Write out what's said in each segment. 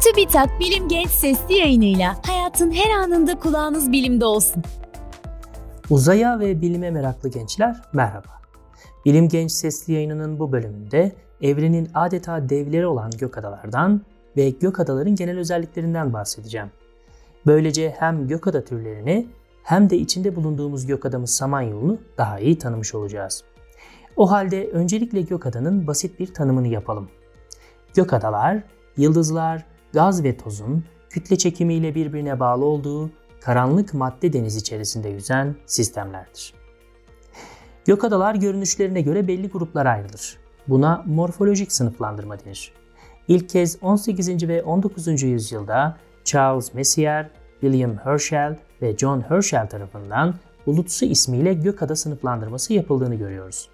TÜBİTAK Bilim Genç Sesli yayınıyla hayatın her anında kulağınız bilimde olsun. Uzaya ve bilime meraklı gençler merhaba. Bilim Genç Sesli yayınının bu bölümünde evrenin adeta devleri olan gökadalardan ve gökadaların genel özelliklerinden bahsedeceğim. Böylece hem gökada türlerini hem de içinde bulunduğumuz gökadamız Samanyolu'nu daha iyi tanımış olacağız. O halde öncelikle gökadanın basit bir tanımını yapalım. Gökadalar, yıldızlar, gaz ve tozun kütle çekimiyle birbirine bağlı olduğu karanlık madde denizi içerisinde yüzen sistemlerdir. Gökadalar görünüşlerine göre belli gruplara ayrılır. Buna morfolojik sınıflandırma denir. İlk kez 18. ve 19. yüzyılda Charles Messier, William Herschel ve John Herschel tarafından bulutsu ismiyle gökada sınıflandırması yapıldığını görüyoruz.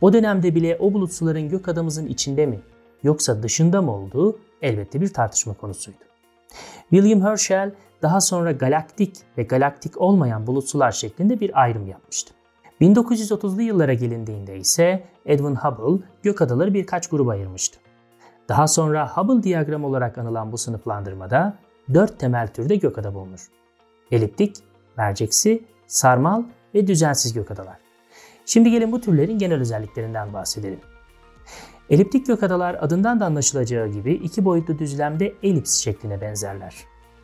O dönemde bile o bulutsuların gökadamızın içinde mi yoksa dışında mı olduğu elbette bir tartışma konusuydu. William Herschel daha sonra galaktik ve galaktik olmayan bulutsular şeklinde bir ayrım yapmıştı. 1930'lu yıllara gelindiğinde ise Edwin Hubble gök adaları birkaç gruba ayırmıştı. Daha sonra Hubble diyagramı olarak anılan bu sınıflandırmada dört temel türde gökada bulunur. Eliptik, merceksi, sarmal ve düzensiz gökadalar. Şimdi gelin bu türlerin genel özelliklerinden bahsedelim. Eliptik gökadalar adından da anlaşılacağı gibi iki boyutlu düzlemde elips şekline benzerler.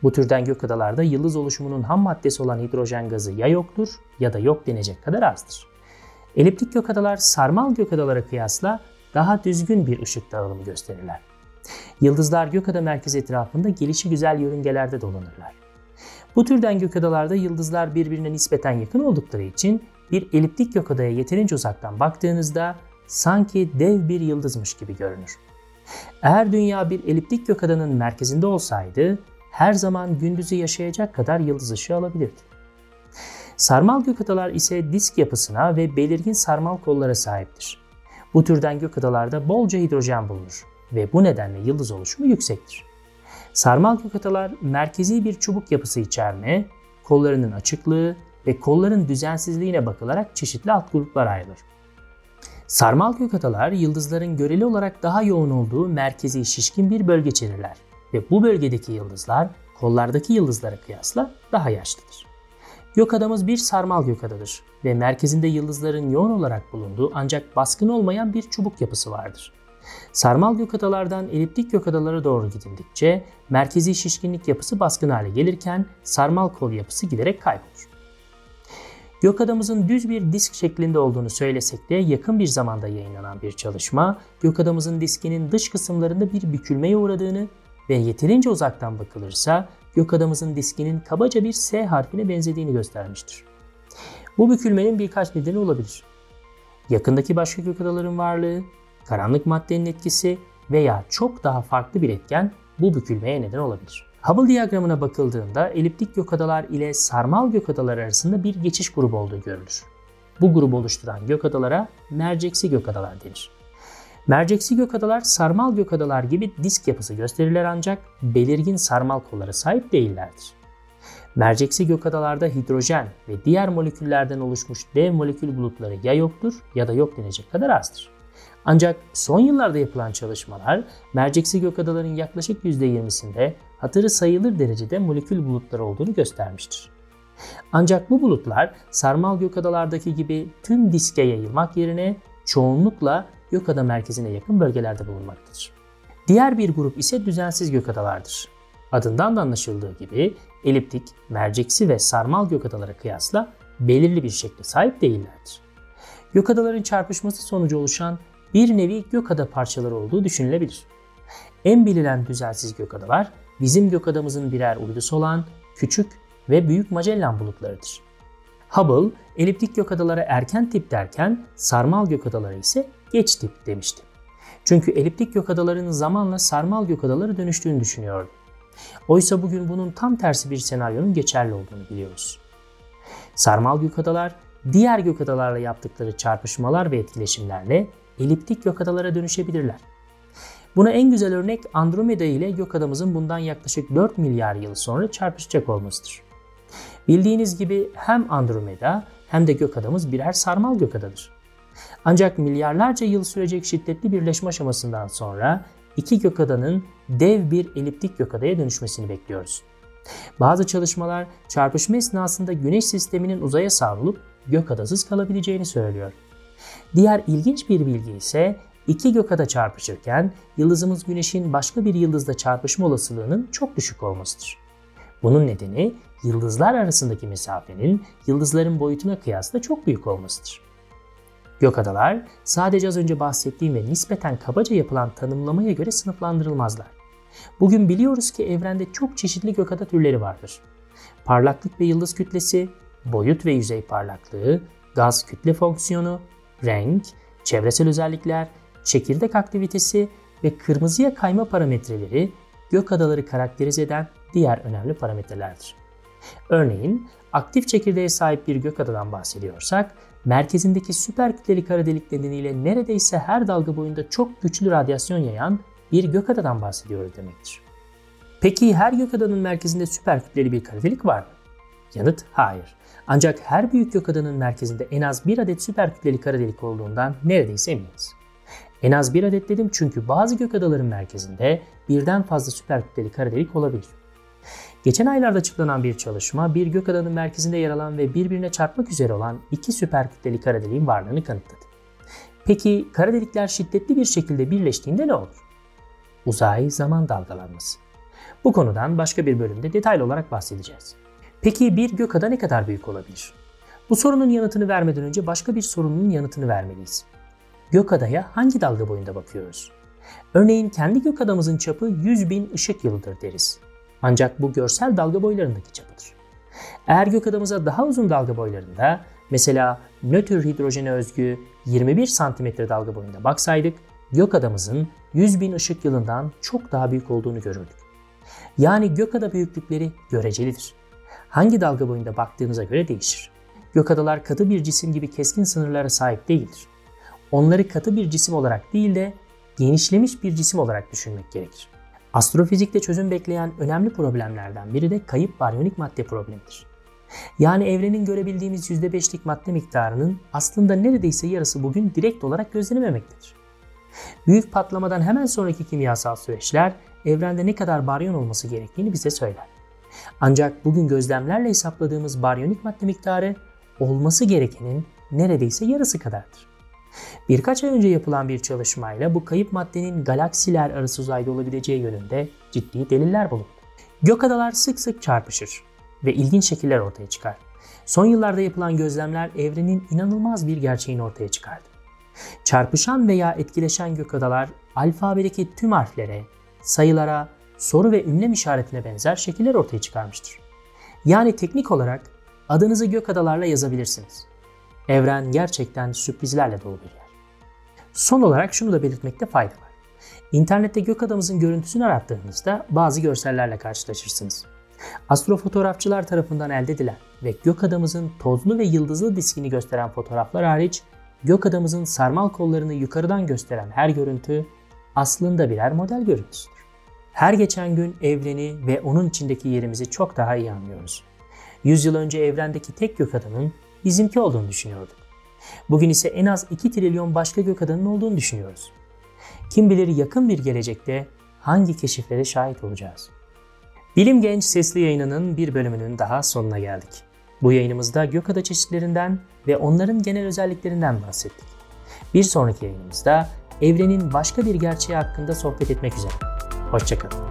Bu türden gökadalarda yıldız oluşumunun ham maddesi olan hidrojen gazı ya yoktur ya da yok denecek kadar azdır. Eliptik gökadalar sarmal gökadalara kıyasla daha düzgün bir ışık dağılımı gösterirler. Yıldızlar gökada merkezi etrafında gelişi güzel yörüngelerde dolanırlar. Bu türden gökadalarda yıldızlar birbirine nispeten yakın oldukları için bir eliptik gökadaya yeterince uzaktan baktığınızda sanki dev bir yıldızmış gibi görünür. Eğer dünya bir eliptik gökadanın merkezinde olsaydı her zaman gündüzü yaşayacak kadar yıldız ışığı alabilirdi. Sarmal gökadalar ise disk yapısına ve belirgin sarmal kollara sahiptir. Bu türden gökadalarda bolca hidrojen bulunur ve bu nedenle yıldız oluşumu yüksektir. Sarmal gökadalar merkezi bir çubuk yapısı içerme, kollarının açıklığı ve kolların düzensizliğine bakılarak çeşitli alt gruplar ayrılır. Sarmal gökadalar yıldızların göreli olarak daha yoğun olduğu merkezi şişkin bir bölge içerirler ve bu bölgedeki yıldızlar kollardaki yıldızlara kıyasla daha yaşlıdır. Gökadamız bir sarmal gökadadır ve merkezinde yıldızların yoğun olarak bulunduğu ancak baskın olmayan bir çubuk yapısı vardır. Sarmal gökadalardan eliptik gökadalara doğru gidildikçe merkezi şişkinlik yapısı baskın hale gelirken sarmal kol yapısı giderek kaybolur. Gökadamızın düz bir disk şeklinde olduğunu söylesek de yakın bir zamanda yayınlanan bir çalışma, gökadamızın diskinin dış kısımlarında bir bükülmeye uğradığını ve yeterince uzaktan bakılırsa gökadamızın diskinin kabaca bir S harfine benzediğini göstermiştir. Bu bükülmenin birkaç nedeni olabilir. Yakındaki başka gökadaların varlığı, karanlık maddenin etkisi veya çok daha farklı bir etken bu bükülmeye neden olabilir. Hubble diyagramına bakıldığında eliptik gökadalar ile sarmal gökadalar arasında bir geçiş grubu olduğu görülür. Bu grubu oluşturan gökadalara merceksi gökadalar denir. Merceksi gökadalar sarmal gökadalar gibi disk yapısı gösterirler ancak belirgin sarmal kollara sahip değillerdir. Merceksi gökadalarda hidrojen ve diğer moleküllerden oluşmuş dev molekül bulutları ya yoktur ya da yok denecek kadar azdır. Ancak son yıllarda yapılan çalışmalar merceksi gökadaların yaklaşık %20'sinde hatırı sayılır derecede molekül bulutları olduğunu göstermiştir. Ancak bu bulutlar sarmal gökadalardaki gibi tüm diske yayılmak yerine çoğunlukla gökada merkezine yakın bölgelerde bulunmaktadır. Diğer bir grup ise düzensiz gökadalardır. Adından da anlaşıldığı gibi eliptik, merceksi ve sarmal gökadalara kıyasla belirli bir şekle sahip değillerdir. Gökadaların çarpışması sonucu oluşan bir nevi gökada parçaları olduğu düşünülebilir. En bilinen düzensiz gökadalar bizim gökadamızın birer uydusu olan küçük ve büyük Magellan bulutlarıdır. Hubble, eliptik gökadalara erken tip derken sarmal gökadalara ise geç tip demişti. Çünkü eliptik gökadaların zamanla sarmal gökadalara dönüştüğünü düşünüyordu. Oysa bugün bunun tam tersi bir senaryonun geçerli olduğunu biliyoruz. Sarmal gökadalar diğer gökadalarla yaptıkları çarpışmalar ve etkileşimlerle eliptik gökadalara dönüşebilirler. Buna en güzel örnek Andromeda ile gökadamızın bundan yaklaşık 4 milyar yıl sonra çarpışacak olmasıdır. Bildiğiniz gibi hem Andromeda hem de gökadamız birer sarmal gökadadır. Ancak milyarlarca yıl sürecek şiddetli birleşme aşamasından sonra iki gökadanın dev bir eliptik gökadaya dönüşmesini bekliyoruz. Bazı çalışmalar çarpışma esnasında güneş sisteminin uzaya savrulup gökadasız kalabileceğini söylüyor. Diğer ilginç bir bilgi ise iki gökada çarpışırken yıldızımız güneşin başka bir yıldızla çarpışma olasılığının çok düşük olmasıdır. Bunun nedeni yıldızlar arasındaki mesafenin yıldızların boyutuna kıyasla çok büyük olmasıdır. Gökadalar sadece az önce bahsettiğim ve nispeten kabaca yapılan tanımlamaya göre sınıflandırılmazlar. Bugün biliyoruz ki evrende çok çeşitli gökada türleri vardır. Parlaklık ve yıldız kütlesi, boyut ve yüzey parlaklığı, gaz kütle fonksiyonu, renk, çevresel özellikler, çekirdek aktivitesi ve kırmızıya kayma parametreleri gökadaları karakterize eden diğer önemli parametrelerdir. Örneğin aktif çekirdeğe sahip bir gökadadan bahsediyorsak, merkezindeki süper kütleli kara delik nedeniyle neredeyse her dalga boyunda çok güçlü radyasyon yayan bir gökadadan bahsediyoruz demektir. Peki her gökadanın merkezinde süper kütleli bir kara delik var mı? Yanıt hayır. Ancak her büyük gökadanın merkezinde en az bir adet süper kütleli kara delik olduğundan neredeyse eminiz. En az bir adet dedim çünkü bazı gökadaların merkezinde birden fazla süper kütleli kara delik olabilir. Geçen aylarda açıklanan bir çalışma bir gökadanın merkezinde yer alan ve birbirine çarpmak üzere olan iki süper kütleli kara deliğin varlığını kanıtladı. Peki kara delikler şiddetli bir şekilde birleştiğinde ne olur? Uzay zaman dalgalanması. Bu konudan başka bir bölümde detaylı olarak bahsedeceğiz. Peki bir gökada ne kadar büyük olabilir? Bu sorunun yanıtını vermeden önce başka bir sorunun yanıtını vermeliyiz. Gökadaya hangi dalga boyunda bakıyoruz? Örneğin kendi gökadamızın çapı 100 bin ışık yılıdır deriz. Ancak bu görsel dalga boylarındaki çapıdır. Eğer gökadamıza daha uzun dalga boylarında, mesela nötr hidrojene özgü 21 cm dalga boyunda baksaydık, gökadamızın 100 bin ışık yılından çok daha büyük olduğunu görürdük. Yani gökada büyüklükleri görecelidir. Hangi dalga boyunda baktığınıza göre değişir. Gökadalar katı bir cisim gibi keskin sınırlara sahip değildir. Onları katı bir cisim olarak değil de genişlemiş bir cisim olarak düşünmek gerekir. Astrofizikte çözüm bekleyen önemli problemlerden biri de kayıp baryonik madde problemidir. Yani evrenin görebildiğimiz %5'lik madde miktarının aslında neredeyse yarısı bugün direkt olarak gözlenememektedir. Büyük patlamadan hemen sonraki kimyasal süreçler evrende ne kadar baryon olması gerektiğini bize söyler. Ancak bugün gözlemlerle hesapladığımız baryonik madde miktarı olması gerekenin neredeyse yarısı kadardır. Birkaç ay önce yapılan bir çalışmayla bu kayıp maddenin galaksiler arası uzayda olabileceği yönünde ciddi deliller bulundu. Gökadalar sık sık çarpışır ve ilginç şekiller ortaya çıkar. Son yıllarda yapılan gözlemler evrenin inanılmaz bir gerçeğini ortaya çıkardı. Çarpışan veya etkileşen gökadalar alfabedeki tüm harflere, sayılara, soru ve ünlem işaretine benzer şekiller ortaya çıkarmıştır. Yani teknik olarak adınızı gökadalarla yazabilirsiniz. Evren gerçekten sürprizlerle dolu bir yer. Son olarak şunu da belirtmekte fayda var. İnternette gök adamımızın görüntüsünü arattığınızda bazı görsellerle karşılaşırsınız. Astrofotoğrafçılar tarafından elde edilen ve gök adamımızın tozlu ve yıldızlı diskini gösteren fotoğraflar hariç gök adamımızın sarmal kollarını yukarıdan gösteren her görüntü aslında birer model görüntüsüdür. Her geçen gün evreni ve onun içindeki yerimizi çok daha iyi anlıyoruz. Yüzyıl önce evrendeki tek gök adamın bizimki olduğunu düşünüyorduk. Bugün ise en az 2 trilyon başka gök adamının olduğunu düşünüyoruz. Kim bilir yakın bir gelecekte hangi keşiflere şahit olacağız. Bilim Genç sesli yayınının bir bölümünün daha sonuna geldik. Bu yayınımızda gökada çeşitlerinden ve onların genel özelliklerinden bahsettik. Bir sonraki yayınımızda evrenin başka bir gerçeği hakkında sohbet etmek üzere. Hoşçakalın.